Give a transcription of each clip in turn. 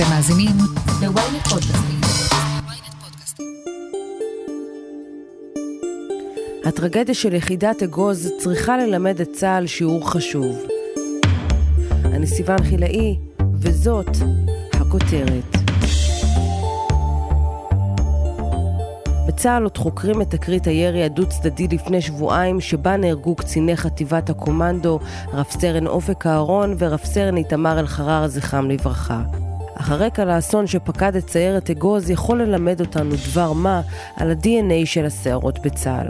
אתם מאזינים ל-ynet פודקאסטים. הטרגדיה של יחידת אגוז צריכה ללמד את צה"ל שיעור חשוב. אני סיוון חילאי, וזאת הכותרת. בצה"ל עוד חוקרים את תקרית הירי הדו-צדדי לפני שבועיים, שבה נהרגו קציני חטיבת הקומנדו, רב סרן אופק אהרון ורב סרן איתמר אלחרר, זכרם לברכה. אך הרקע לאסון שפקד את סיירת אגוז יכול ללמד אותנו דבר מה על ה-DNA של הסיירות בצה"ל.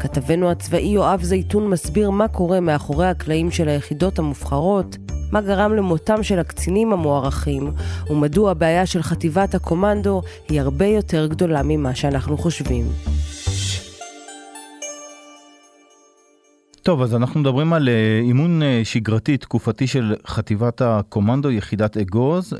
כתבנו הצבאי יואב זייתון מסביר מה קורה מאחורי הקלעים של היחידות המובחרות, מה גרם למותם של הקצינים המוערכים, ומדוע הבעיה של חטיבת הקומנדו היא הרבה יותר גדולה ממה שאנחנו חושבים. טוב, אז אנחנו מדברים על אה, אימון אה, שגרתי תקופתי של חטיבת הקומנדו, יחידת אגוז, אה,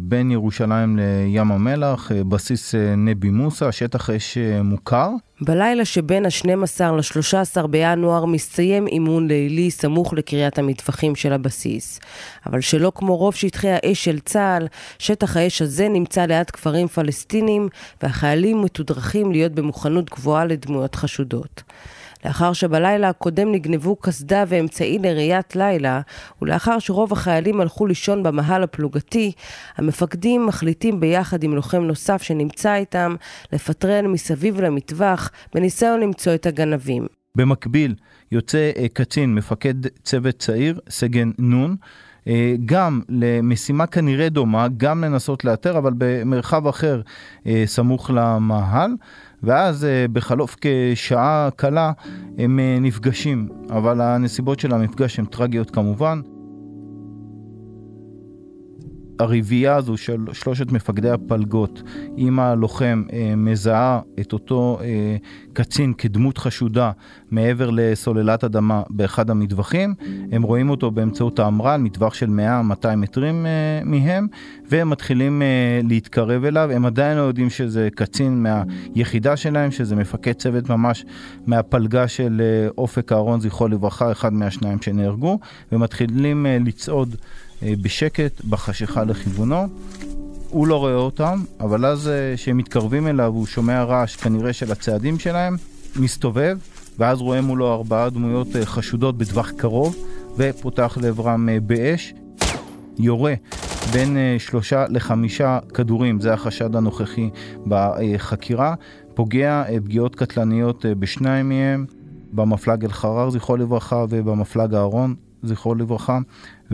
בין ירושלים לים המלח, בסיס נבי מוסא, שטח אש מוכר. בלילה שבין ה-12 ל-13 בינואר מסתיים אימון לילי סמוך לקריית המטווחים של הבסיס. אבל שלא כמו רוב שטחי האש של צה"ל, שטח האש הזה נמצא ליד כפרים פלסטינים, והחיילים מתודרכים להיות במוכנות גבוהה לדמויות חשודות. לאחר שבלילה הקודם נגנבו קסדה ואמצעי לראיית לילה, ולאחר שרוב החיילים הלכו לישון במאהל הפלוגתי, המפקדים מחליטים ביחד עם לוחם נוסף שנמצא איתם, לפטרן מסביב למטווח, בניסיון למצוא את הגנבים. במקביל, יוצא אה, קצין, מפקד צוות צעיר, סגן נון, אה, גם למשימה כנראה דומה, גם לנסות לאתר, אבל במרחב אחר אה, סמוך למאהל. ואז אה, בחלוף כשעה קלה הם אה, נפגשים, אבל הנסיבות של המפגש הן טרגיות כמובן. הרביעייה הזו של שלושת מפקדי הפלגות עם הלוחם אה, מזהה את אותו אה, קצין כדמות חשודה מעבר לסוללת אדמה באחד המטווחים. הם רואים אותו באמצעות האמר"ל, מטווח של 100-200 מטרים אה, מהם, והם מתחילים להתקרב אליו. הם עדיין לא יודעים שזה קצין מהיחידה שלהם, שזה מפקד צוות ממש מהפלגה של אופק אהרון, זכרו לברכה, אחד מהשניים שנהרגו, ומתחילים לצעוד. אה, בשקט, בחשיכה לכיוונו. הוא לא רואה אותם, אבל אז כשהם מתקרבים אליו הוא שומע רעש כנראה של הצעדים שלהם, מסתובב, ואז רואה מולו ארבעה דמויות אה, חשודות בטווח קרוב, ופותח לעברם אה, באש, יורה בין שלושה לחמישה כדורים, זה החשד הנוכחי בחקירה, פוגע פגיעות קטלניות בשניים מהם, במפלג אלחרר זכרו לברכה ובמפלג אהרון זכרו לברכה,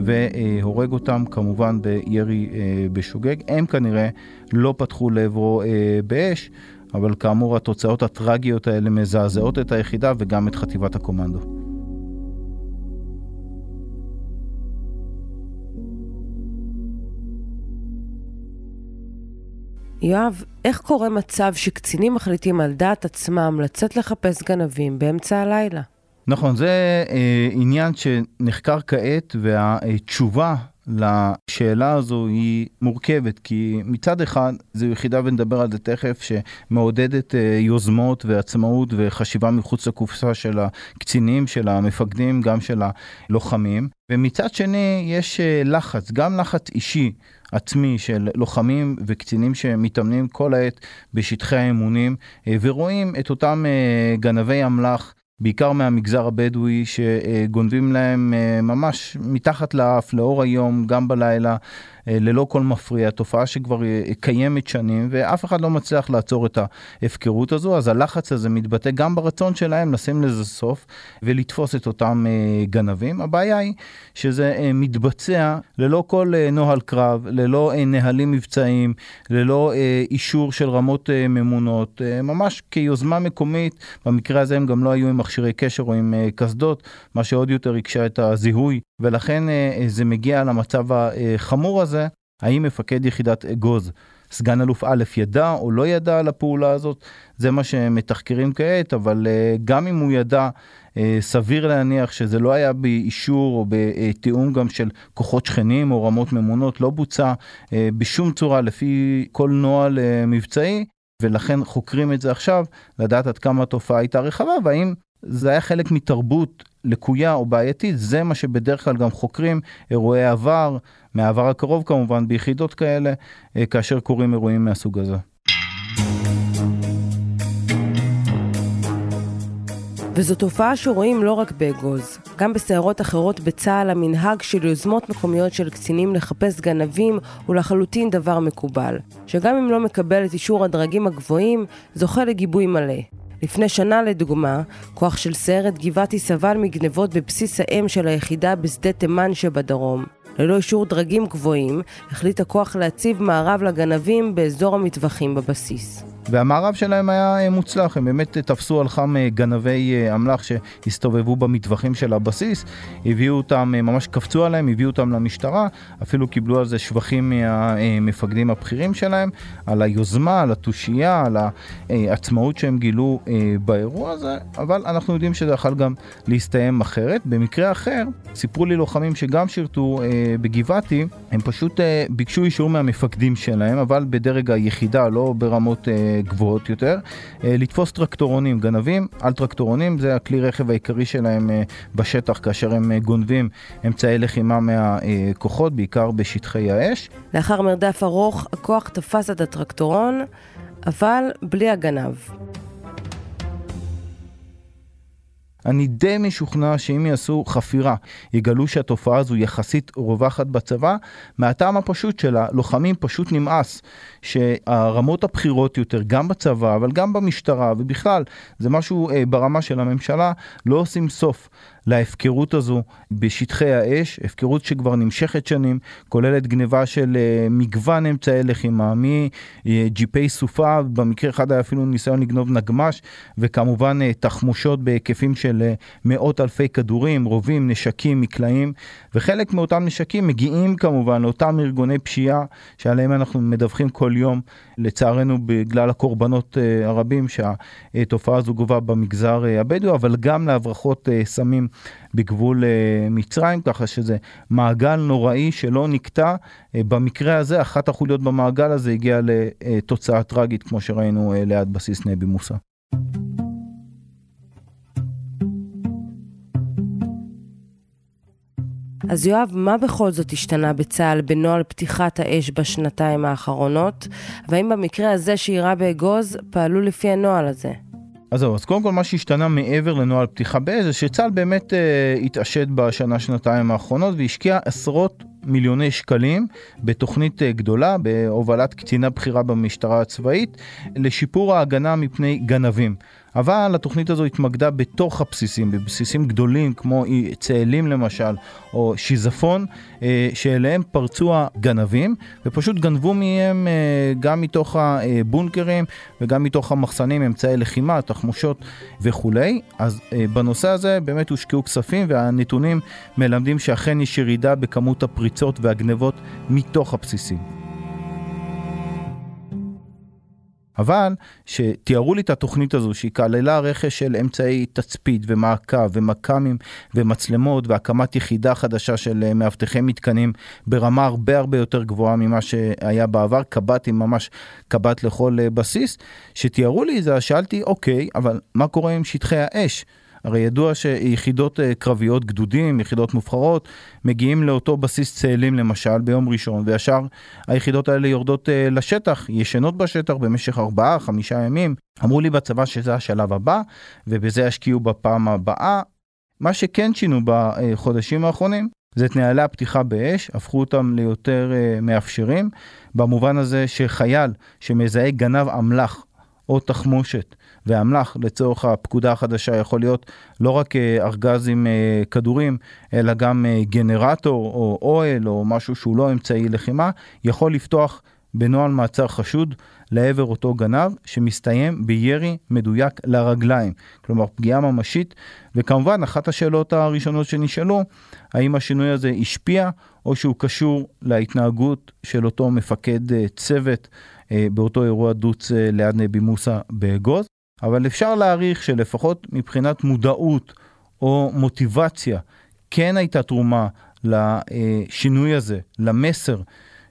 והורג אותם כמובן בירי אה, בשוגג. הם כנראה לא פתחו לעברו אה, באש, אבל כאמור התוצאות הטרגיות האלה מזעזעות את היחידה וגם את חטיבת הקומנדו. יואב, איך קורה מצב שקצינים מחליטים על דעת עצמם לצאת לחפש גנבים באמצע הלילה? נכון, זה אה, עניין שנחקר כעת, והתשובה לשאלה הזו היא מורכבת, כי מצד אחד זו יחידה, ונדבר על זה תכף, שמעודדת אה, יוזמות ועצמאות וחשיבה מחוץ לקופסה של הקצינים, של המפקדים, גם של הלוחמים, ומצד שני יש אה, לחץ, גם לחץ אישי. עצמי של לוחמים וקצינים שמתאמנים כל העת בשטחי האמונים אה, ורואים את אותם אה, גנבי אמל"ח בעיקר מהמגזר הבדואי שגונבים להם אה, ממש מתחת לאף לאור היום גם בלילה ללא כל מפריע, תופעה שכבר אה, קיימת שנים ואף אחד לא מצליח לעצור את ההפקרות הזו, אז הלחץ הזה מתבטא גם ברצון שלהם לשים לזה סוף ולתפוס את אותם אה, גנבים. הבעיה היא שזה מתבצע ללא כל נוהל קרב, ללא נהלים מבצעיים, ללא אישור של רמות ממונות, ממש כיוזמה מקומית, במקרה הזה הם גם לא היו עם מכשירי קשר או עם קסדות, מה שעוד יותר הקשה את הזיהוי ולכן זה מגיע למצב החמור הזה. האם מפקד יחידת אגוז, סגן אלוף א', ידע או לא ידע על הפעולה הזאת, זה מה שמתחקרים כעת, אבל uh, גם אם הוא ידע, uh, סביר להניח שזה לא היה באישור או בתיאום גם של כוחות שכנים או רמות ממונות, לא בוצע בשום צורה לפי כל נוהל מבצעי. ולכן חוקרים את זה עכשיו, לדעת עד כמה התופעה הייתה רחבה, והאם זה היה חלק מתרבות לקויה או בעייתית, זה מה שבדרך כלל גם חוקרים אירועי עבר, מהעבר הקרוב כמובן, ביחידות כאלה, אה, כאשר קורים אירועים מהסוג הזה. וזו תופעה שרואים לא רק באגוז. גם בסיירות אחרות בצה"ל המנהג של יוזמות מקומיות של קצינים לחפש גנבים הוא לחלוטין דבר מקובל, שגם אם לא מקבל את אישור הדרגים הגבוהים, זוכה לגיבוי מלא. לפני שנה לדוגמה, כוח של סיירת גבעתי סבל מגנבות בבסיס האם של היחידה בשדה תימן שבדרום. ללא אישור דרגים גבוהים, החליט הכוח להציב מערב לגנבים באזור המטווחים בבסיס. והמערב שלהם היה אה, מוצלח, הם באמת תפסו על חם אה, גנבי אה, אמל"ח שהסתובבו במטווחים של הבסיס, הביאו אותם, ממש קפצו עליהם, הביאו אותם למשטרה, אפילו קיבלו על זה שבחים מהמפקדים הבכירים שלהם, על היוזמה, על התושייה, על העצמאות שהם גילו באירוע הזה, אבל אנחנו יודעים שזה יכול גם להסתיים אחרת. במקרה אחר, סיפרו לי לוחמים שגם שירתו בגבעתי, הם פשוט ביקשו אישור מהמפקדים שלהם, אבל בדרג היחידה, לא ברמות גבוהות יותר, אה, לתפוס טרקטורונים, גנבים על טרקטורונים, זה הכלי רכב העיקרי שלהם אה, בשטח כאשר הם אה, גונבים אמצעי לחימה מהכוחות, בעיקר בשטחי האש. לאחר מרדף ארוך, הכוח תפס את הטרקטורון, אבל בלי הגנב. אני די משוכנע שאם יעשו חפירה, יגלו שהתופעה הזו יחסית רווחת בצבא, מהטעם הפשוט של הלוחמים פשוט נמאס שהרמות הבכירות יותר, גם בצבא, אבל גם במשטרה, ובכלל, זה משהו אה, ברמה של הממשלה, לא עושים סוף להפקרות הזו בשטחי האש, הפקרות שכבר נמשכת שנים, כוללת גניבה של uh, מגוון אמצעי לחימה, מג'יפי סופה, במקרה אחד היה אפילו ניסיון לגנוב נגמ"ש, וכמובן uh, תחמושות בהיקפים של uh, מאות אלפי כדורים, רובים, נשקים, מקלעים, וחלק מאותם נשקים מגיעים כמובן לאותם ארגוני פשיעה שעליהם אנחנו מדווחים כל יום, לצערנו בגלל הקורבנות הרבים שהתופעה הזו גובה במגזר הבדואי, אבל גם להברחות סמים בגבול אה, מצרים, ככה שזה מעגל נוראי שלא נקטע. אה, במקרה הזה, אחת החוליות במעגל הזה הגיעה לתוצאה טרגית, כמו שראינו אה, ליד בסיס נבי מוסא. אז יואב, מה בכל זאת השתנה בצה"ל בנוהל פתיחת האש בשנתיים האחרונות? והאם במקרה הזה שאירע באגוז פעלו לפי הנוהל הזה? אז זהו, אז קודם כל מה שהשתנה מעבר לנוהל פתיחה באש זה שצה"ל באמת אה, התעשת בשנה שנתיים האחרונות והשקיע עשרות מיליוני שקלים בתוכנית אה, גדולה בהובלת קצינה בכירה במשטרה הצבאית לשיפור ההגנה מפני גנבים. אבל התוכנית הזו התמקדה בתוך הבסיסים, בבסיסים גדולים כמו צאלים למשל, או שיזפון, אה, שאליהם פרצו הגנבים, ופשוט גנבו מהם אה, גם מתוך הבונקרים וגם מתוך המחסנים, אמצעי לחימה, תחמושות וכולי. אז אה, בנושא הזה באמת הושקעו כספים, והנתונים מלמדים שאכן יש ירידה בכמות הפריצות והגנבות מתוך הבסיסים. אבל שתיארו לי את התוכנית הזו שהיא כללה רכש של אמצעי תצפית ומעקב ומכ"מים ומצלמות והקמת יחידה חדשה של אה, מאבטחי מתקנים ברמה הרבה הרבה יותר גבוהה ממה שהיה בעבר, קב"טים ממש קב"ט לכל אה, בסיס, שתיארו לי זה, שאלתי אוקיי, אבל מה קורה עם שטחי האש? הרי ידוע שיחידות אה, קרביות, גדודים, יחידות מובחרות, מגיעים לאותו בסיס צאלים למשל ביום ראשון, וישר היחידות האלה יורדות אה, לשטח, ישנות בשטח במשך 4-5 ימים. אמרו לי בצבא שזה השלב הבא, ובזה ישקיעו בפעם הבאה. מה שכן שינו בחודשים האחרונים, זה את נהלי הפתיחה באש, הפכו אותם ליותר uh, מאפשרים, במובן הזה שחייל שמזהה גנב אמל"ח או תחמושת ואמל"ח לצורך הפקודה החדשה יכול להיות לא רק אה, ארגז עם אה, כדורים, אלא גם אה, גנרטור או אוהל או משהו שהוא לא אמצעי לחימה, יכול לפתוח בנוהל מעצר חשוד לעבר אותו גנב שמסתיים בירי מדויק לרגליים, כלומר פגיעה ממשית. וכמובן אחת השאלות הראשונות שנשאלו, האם השינוי הזה השפיע או שהוא קשור להתנהגות של אותו מפקד צוות באותו אירוע דוץ ליד נבי מוסא באגוז. אבל אפשר להעריך שלפחות מבחינת מודעות או מוטיבציה, כן הייתה תרומה לשינוי הזה, למסר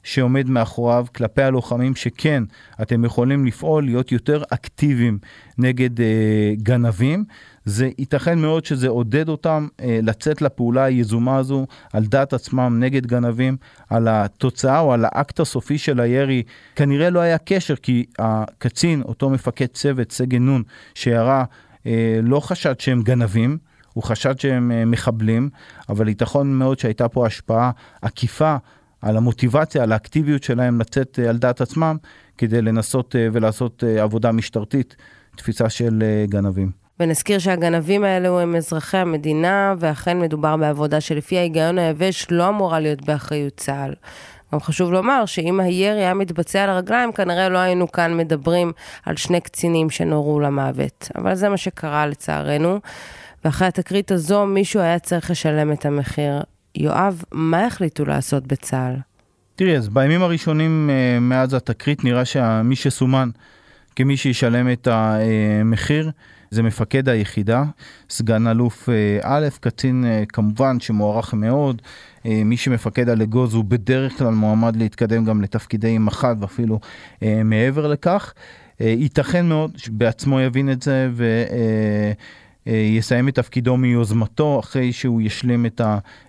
שעומד מאחוריו כלפי הלוחמים שכן, אתם יכולים לפעול, להיות יותר אקטיביים נגד אה, גנבים. זה ייתכן מאוד שזה עודד אותם אה, לצאת לפעולה היזומה הזו על דעת עצמם נגד גנבים, על התוצאה או על האקט הסופי של הירי. כנראה לא היה קשר כי הקצין, אותו מפקד צוות, סגן נון, שירה, אה, לא חשד שהם גנבים, הוא חשד שהם אה, מחבלים, אבל ייתכון מאוד שהייתה פה השפעה עקיפה על המוטיבציה, על האקטיביות שלהם לצאת אה, על דעת עצמם, כדי לנסות אה, ולעשות עבודה משטרתית, תפיסה של גנבים. ונזכיר שהגנבים האלו הם אזרחי המדינה, ואכן מדובר בעבודה שלפי ההיגיון היבש לא אמורה להיות באחריות צה"ל. גם חשוב לומר שאם הירי היה מתבצע על הרגליים, כנראה לא היינו כאן מדברים על שני קצינים שנורו למוות. אבל זה מה שקרה לצערנו. ואחרי התקרית הזו, מישהו היה צריך לשלם את המחיר. יואב, מה החליטו לעשות בצה"ל? תראי, אז בימים הראשונים אה, מאז התקרית נראה שמי שסומן כמי שישלם את המחיר זה מפקד היחידה, סגן אלוף אה, א', קצין אה, כמובן שמוערך מאוד. מי שמפקד על אגוז הוא בדרך כלל מועמד להתקדם גם לתפקידי מח"ט ואפילו מעבר לכך. ייתכן מאוד שבעצמו יבין את זה ו... יסיים את תפקידו מיוזמתו אחרי שהוא ישלים את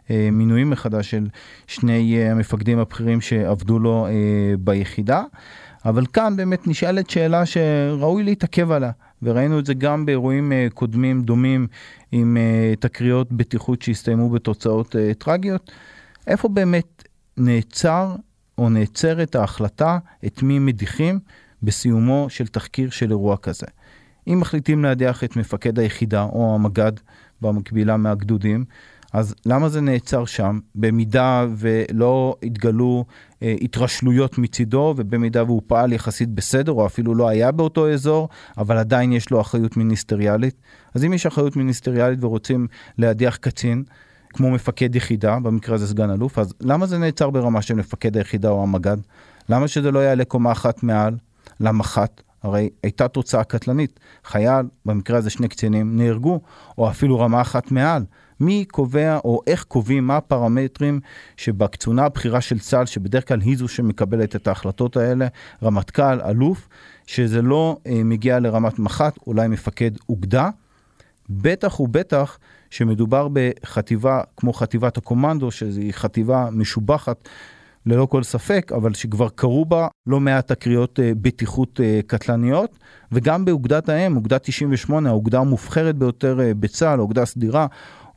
המינויים מחדש של שני המפקדים הבכירים שעבדו לו ביחידה. אבל כאן באמת נשאלת שאלה שראוי להתעכב עליה, וראינו את זה גם באירועים קודמים דומים עם תקריות בטיחות שהסתיימו בתוצאות טרגיות. איפה באמת נעצר או נעצרת ההחלטה את מי מדיחים בסיומו של תחקיר של אירוע כזה? אם מחליטים להדיח את מפקד היחידה או המג"ד במקבילה מהגדודים, אז למה זה נעצר שם? במידה ולא התגלו אה, התרשלויות מצידו, ובמידה והוא פעל יחסית בסדר, או אפילו לא היה באותו אזור, אבל עדיין יש לו אחריות מיניסטריאלית. אז אם יש אחריות מיניסטריאלית ורוצים להדיח קצין, כמו מפקד יחידה, במקרה הזה סגן אלוף, אז למה זה נעצר ברמה של מפקד היחידה או המג"ד? למה שזה לא יעלה קומה אחת מעל למח"ט? הרי הייתה תוצאה קטלנית. חייל, במקרה הזה שני קצינים, נהרגו, או אפילו רמה אחת מעל. מי קובע או איך קובעים מה הפרמטרים שבקצונה הבכירה של צה"ל, שבדרך כלל היא זו שמקבלת את ההחלטות האלה, רמטכ"ל, אלוף, שזה לא אה, מגיע לרמת מח"ט, אולי מפקד אוגדה. בטח ובטח שמדובר בחטיבה כמו חטיבת הקומנדו, שהיא חטיבה משובחת ללא כל ספק, אבל שכבר קרו בה לא מעט תקריות אה, בטיחות אה, קטלניות, וגם באוגדת האם, אוגדה 98, האוגדה המובחרת ביותר אה, בצה"ל, אוגדה סדירה,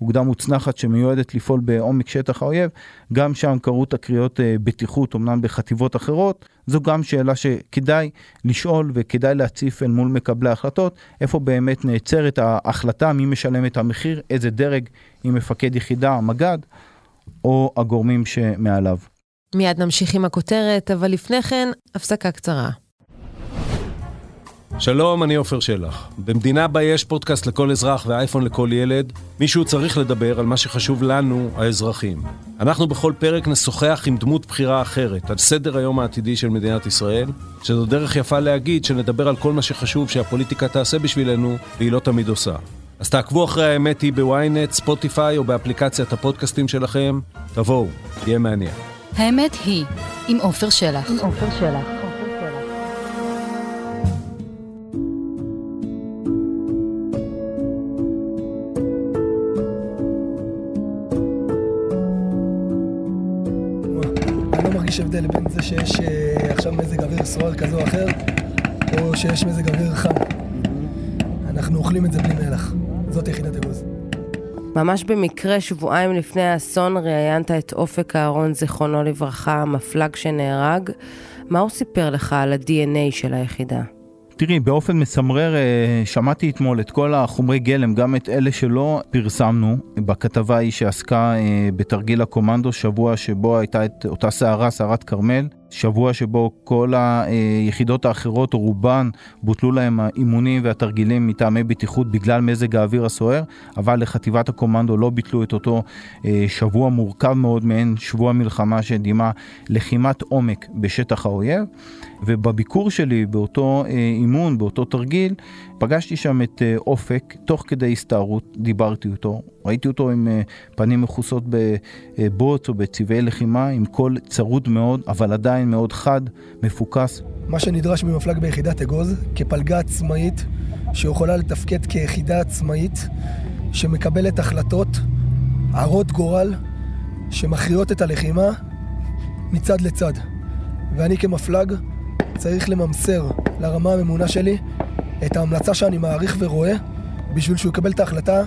אוגדה מוצנחת שמיועדת לפעול בעומק שטח האויב, גם שם קרו תקריות בטיחות, אמנם בחטיבות אחרות, זו גם שאלה שכדאי לשאול וכדאי להציף אל מול מקבלי ההחלטות, איפה באמת נעצרת ההחלטה, מי משלם את המחיר, איזה דרג, אם מפקד יחידה, מג"ד, או הגורמים שמעליו. מיד נמשיך עם הכותרת, אבל לפני כן, הפסקה קצרה. שלום, אני עופר שלח. במדינה בה יש פודקאסט לכל אזרח ואייפון לכל ילד, מישהו צריך לדבר על מה שחשוב לנו, האזרחים. אנחנו בכל פרק נשוחח עם דמות בחירה אחרת על סדר היום העתידי של מדינת ישראל, שזו דרך יפה להגיד שנדבר על כל מה שחשוב שהפוליטיקה תעשה בשבילנו, והיא לא תמיד עושה. אז תעקבו אחרי האמת היא בוויינט, ספוטיפיי או באפליקציית הפודקאסטים שלכם. תבואו, יהיה מעניין. האמת היא, עם עופר שלח. עם עופר שלח. לא מרגיש הבדל בין זה שיש אה, עכשיו מזג אוויר סוער כזה או אחר, או שיש מזג אוויר חם. אנחנו אוכלים את זה בלי מלח. זאת יחידת אגוז. ממש במקרה, שבועיים לפני האסון, ראיינת את אופק אהרון, זיכרונו לברכה, המפלג שנהרג. מה הוא סיפר לך על ה-DNA של היחידה? תראי, באופן מסמרר אה, שמעתי אתמול את כל החומרי גלם, גם את אלה שלא פרסמנו בכתבה ההיא שעסקה אה, בתרגיל הקומנדו, שבוע שבו הייתה את אותה סערה, סערת כרמל. שבוע שבו כל היחידות האחרות או רובן בוטלו להם האימונים והתרגילים מטעמי בטיחות בגלל מזג האוויר הסוער, אבל לחטיבת הקומנדו לא ביטלו את אותו אה, שבוע מורכב מאוד מעין שבוע מלחמה שדימה לחימת עומק בשטח האויב. ובביקור שלי באותו אה, אימון, באותו תרגיל, פגשתי שם את אה, אופק, תוך כדי הסתערות דיברתי איתו, ראיתי אותו עם אה, פנים מכוסות בבוץ או בצבעי לחימה, עם קול צרוד מאוד, אבל עדיין מאוד חד, מפוקס. מה שנדרש ממפלג ביחידת אגוז, כפלגה עצמאית, שיכולה לתפקד כיחידה עצמאית, שמקבלת החלטות הרות גורל, שמכריעות את הלחימה מצד לצד. ואני כמפלג צריך לממסר לרמה הממונה שלי את ההמלצה שאני מעריך ורואה בשביל שהוא יקבל את ההחלטה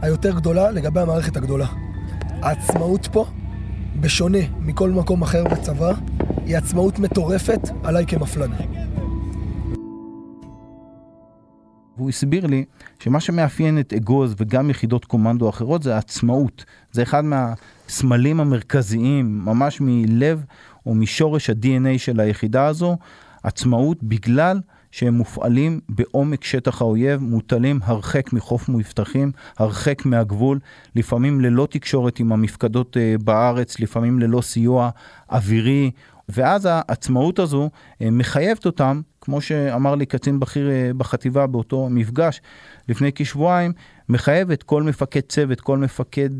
היותר גדולה לגבי המערכת הגדולה. העצמאות פה, בשונה מכל מקום אחר בצבא, היא עצמאות מטורפת עליי כמפלג. והוא הסביר לי שמה שמאפיין את אגוז וגם יחידות קומנדו אחרות זה העצמאות. זה אחד מהסמלים המרכזיים, ממש מלב או משורש ה-DNA של היחידה הזו, עצמאות בגלל שהם מופעלים בעומק שטח האויב, מוטלים הרחק מחוף מבטחים, הרחק מהגבול, לפעמים ללא תקשורת עם המפקדות אה, בארץ, לפעמים ללא סיוע אווירי, ואז העצמאות הזו אה, מחייבת אותם, כמו שאמר לי קצין בכיר אה, בחטיבה באותו מפגש לפני כשבועיים, מחייבת כל מפקד צוות, כל מפקד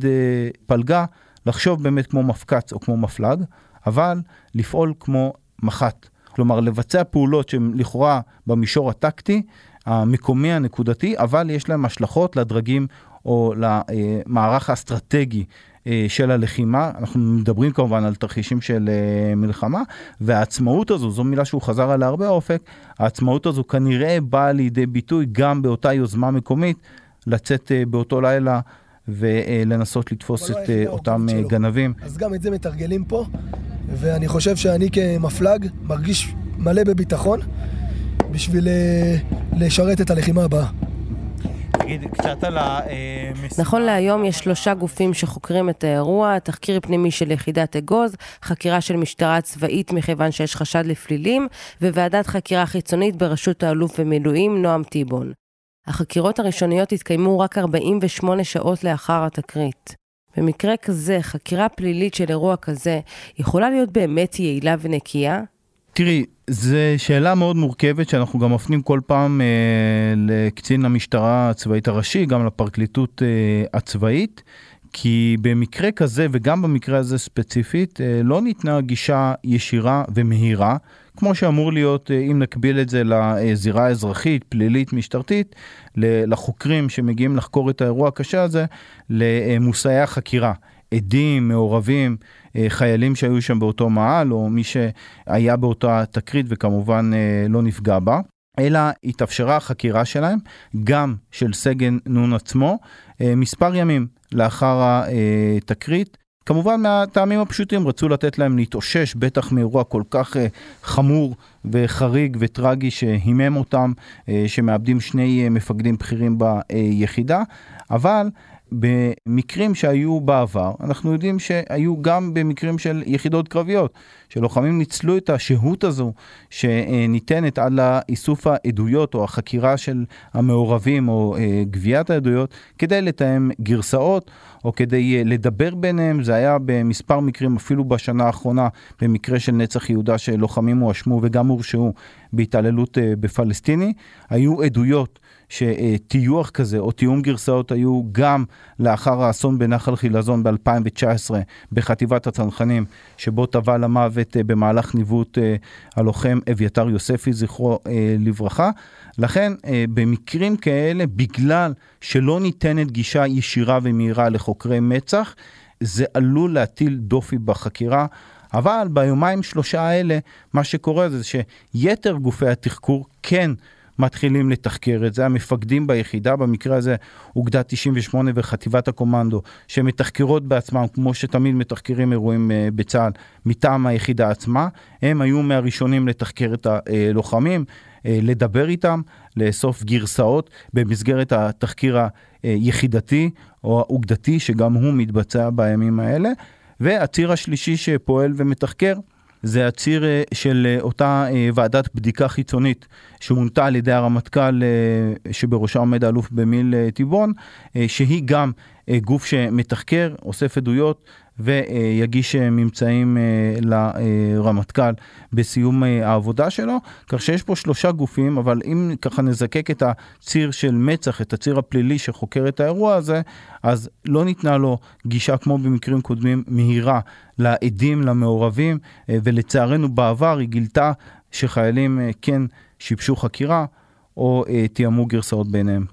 פלגה, לחשוב באמת כמו מפקץ או כמו מפלג, אבל לפעול כמו מח"ט. כלומר לבצע פעולות שהן לכאורה במישור הטקטי, המקומי, הנקודתי, אבל יש להם השלכות לדרגים או למערך האסטרטגי אה, של הלחימה. אנחנו מדברים כמובן על תרחישים של אה, מלחמה, והעצמאות הזו, זו מילה שהוא חזר עליה הרבה אופק, העצמאות הזו כנראה באה לידי ביטוי גם באותה יוזמה מקומית לצאת אה, באותו לילה. ולנסות לתפוס את אותם גנבים. אז גם את זה מתרגלים פה, ואני חושב שאני כמפלג מרגיש מלא בביטחון בשביל אה, לשרת את הלחימה הבאה. תגיד, קצת על המשימה... נכון להיום יש שלושה גופים שחוקרים את האירוע, תחקיר פנימי של יחידת אגוז, חקירה של משטרה צבאית מכיוון שיש חשד לפלילים, וועדת חקירה חיצונית בראשות האלוף במילואים נועם טיבון. החקירות הראשוניות התקיימו רק 48 שעות לאחר התקרית. במקרה כזה, חקירה פלילית של אירוע כזה, יכולה להיות באמת יעילה ונקייה? תראי, זו שאלה מאוד מורכבת שאנחנו גם מפנים כל פעם אה, לקצין המשטרה הצבאית הראשי, גם לפרקליטות אה, הצבאית, כי במקרה כזה וגם במקרה הזה ספציפית, אה, לא ניתנה גישה ישירה ומהירה. כמו שאמור להיות, אה, אם נקביל את זה לזירה האזרחית, פלילית, משטרתית, לחוקרים שמגיעים לחקור את האירוע הקשה הזה, למושאי החקירה. עדים, מעורבים, אה, חיילים שהיו שם באותו מעל, או מי שהיה באותה תקרית וכמובן אה, לא נפגע בה. אלא התאפשרה החקירה שלהם, גם של סגן נון עצמו, מספר ימים לאחר התקרית, כמובן מהטעמים הפשוטים רצו לתת להם להתאושש, בטח מאירוע כל כך uh, חמור וחריג וטרגי שהימם אותם, uh, שמאבדים שני uh, מפקדים בכירים ביחידה, אבל במקרים שהיו בעבר, אנחנו יודעים שהיו גם במקרים של יחידות קרביות, שלוחמים ניצלו את השהות הזו שניתנת עד לאיסוף העדויות או החקירה של המעורבים או גביית העדויות, כדי לתאם גרסאות או כדי לדבר ביניהם. זה היה במספר מקרים, אפילו בשנה האחרונה, במקרה של נצח יהודה שלוחמים הואשמו וגם הורשעו בהתעללות בפלסטיני. היו עדויות. שטיוח כזה או תיאום גרסאות היו גם לאחר האסון בנחל חילזון ב-2019 בחטיבת הצנחנים, שבו טבע למוות אה, במהלך ניווט אה, הלוחם אביתר יוספי, זכרו אה, לברכה. לכן במקרים כאלה, בגלל שלא ניתנת גישה ישירה ומהירה לחוקרי מצ"ח, זה עלול להטיל דופי בחקירה. אבל ביומיים שלושה האלה, מה שקורה זה שיתר גופי התחקור כן מתחילים לתחקר את זה. המפקדים ביחידה, במקרה הזה אוגדה 98 וחטיבת הקומנדו, שמתחקרות בעצמם, כמו שתמיד מתחקרים אירועים uh, בצה"ל, מטעם היחידה עצמה, הם היו מהראשונים לתחקר את הלוחמים, uh, לדבר איתם, לאסוף גרסאות במסגרת התחקיר היחידתי או האוגדתי, שגם הוא מתבצע בימים האלה. והציר השלישי שפועל ומתחקר, זה הציר אה, של אה, אותה אה, ועדת בדיקה חיצונית שמונתה על ידי הרמטכ"ל שבראשה עומד האלוף במיל טבעון, שהיא גם גוף שמתחקר, אוסף עדויות ויגיש ממצאים לרמטכ"ל בסיום העבודה שלו, כך שיש פה שלושה גופים, אבל אם ככה נזקק את הציר של מצ"ח, את הציר הפלילי שחוקר את האירוע הזה, אז לא ניתנה לו גישה כמו במקרים קודמים מהירה לעדים, למעורבים, ולצערנו בעבר היא גילתה שחיילים כן שיבשו חקירה או תיאמו גרסאות ביניהם.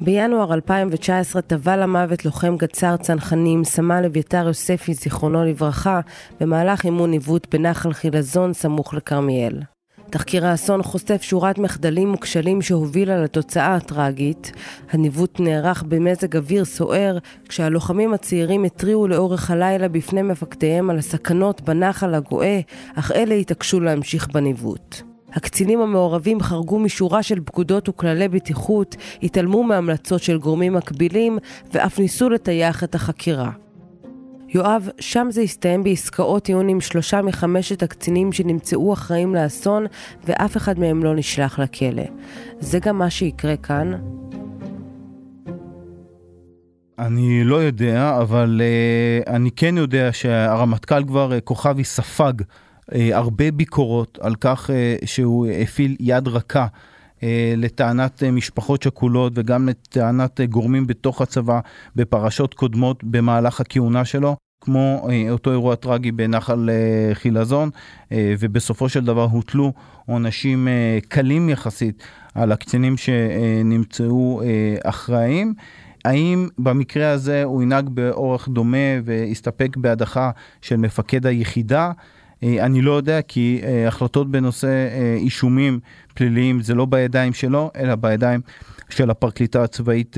בינואר 2019 טבע למוות לוחם גצר צנחנים, סמל אביתר יוספי, זיכרונו לברכה, במהלך אימון ניווט בנחל חילזון סמוך לכרמיאל. תחקיר האסון חושף שורת מחדלים וכשלים שהובילה לתוצאה הטראגית. הניווט נערך במזג אוויר סוער, כשהלוחמים הצעירים התריעו לאורך הלילה בפני מפקדיהם על הסכנות בנחל הגואה, אך אלה התעקשו להמשיך בניווט. הקצינים המעורבים חרגו משורה של פקודות וכללי בטיחות, התעלמו מהמלצות של גורמים מקבילים ואף ניסו לטייח את החקירה. יואב, שם זה הסתיים בעסקאות טיעון עם שלושה מחמשת הקצינים שנמצאו אחראים לאסון ואף אחד מהם לא נשלח לכלא. זה גם מה שיקרה כאן? אני לא יודע, אבל uh, אני כן יודע שהרמטכ"ל כבר, uh, כוכבי ספג הרבה ביקורות על כך אה, שהוא הפעיל יד רכה אה, לטענת משפחות שכולות וגם לטענת גורמים בתוך הצבא בפרשות קודמות במהלך הכהונה שלו. כמו אותו אירוע טרגי בנחל חילזון, ובסופו של דבר הוטלו עונשים קלים יחסית על הקצינים שנמצאו אחראים. האם במקרה הזה הוא ינהג באורח דומה והסתפק בהדחה של מפקד היחידה? אה, אני לא יודע כי אה, החלטות בנושא אה, אישומים פליליים זה לא בידיים שלו, אלא בידיים של הפרקליטה הצבאית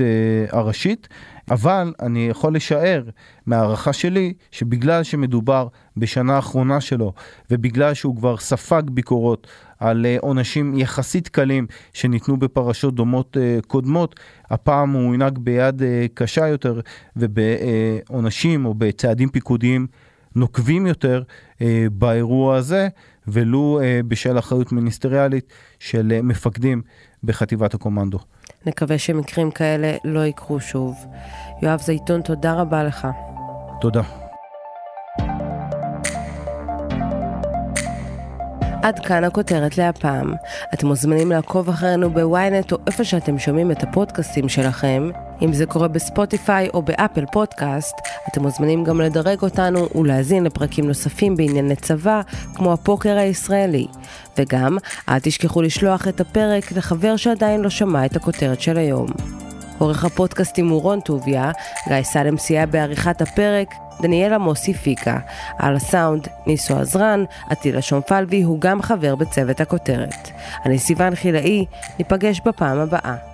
הראשית. אבל אני יכול לשער מהערכה שלי שבגלל שמדובר בשנה האחרונה שלו ובגלל שהוא כבר ספג ביקורות על עונשים יחסית קלים שניתנו בפרשות דומות קודמות, הפעם הוא ינהג ביד קשה יותר ובעונשים או בצעדים פיקודיים נוקבים יותר אה, באירוע הזה, ולו אה, בשל אחריות מיניסטריאלית של אה, מפקדים בחטיבת הקומנדו. נקווה שמקרים כאלה לא יקרו שוב. יואב זייתון, תודה רבה לך. תודה. עד כאן הכותרת להפעם. אתם מוזמנים לעקוב אחרינו בוויינט או איפה שאתם שומעים את הפודקאסטים שלכם. אם זה קורה בספוטיפיי או באפל פודקאסט, אתם מוזמנים גם לדרג אותנו ולהאזין לפרקים נוספים בענייני צבא, כמו הפוקר הישראלי. וגם, אל תשכחו לשלוח את הפרק לחבר שעדיין לא שמע את הכותרת של היום. עורך הפודקאסטים הוא רון טוביה, גיא סלם סייע בעריכת הפרק, דניאלה מוסי פיקה. על הסאונד, ניסו עזרן, עטילה שומפלבי הוא גם חבר בצוות הכותרת. אני סיוון חילאי, ניפגש בפעם הבאה.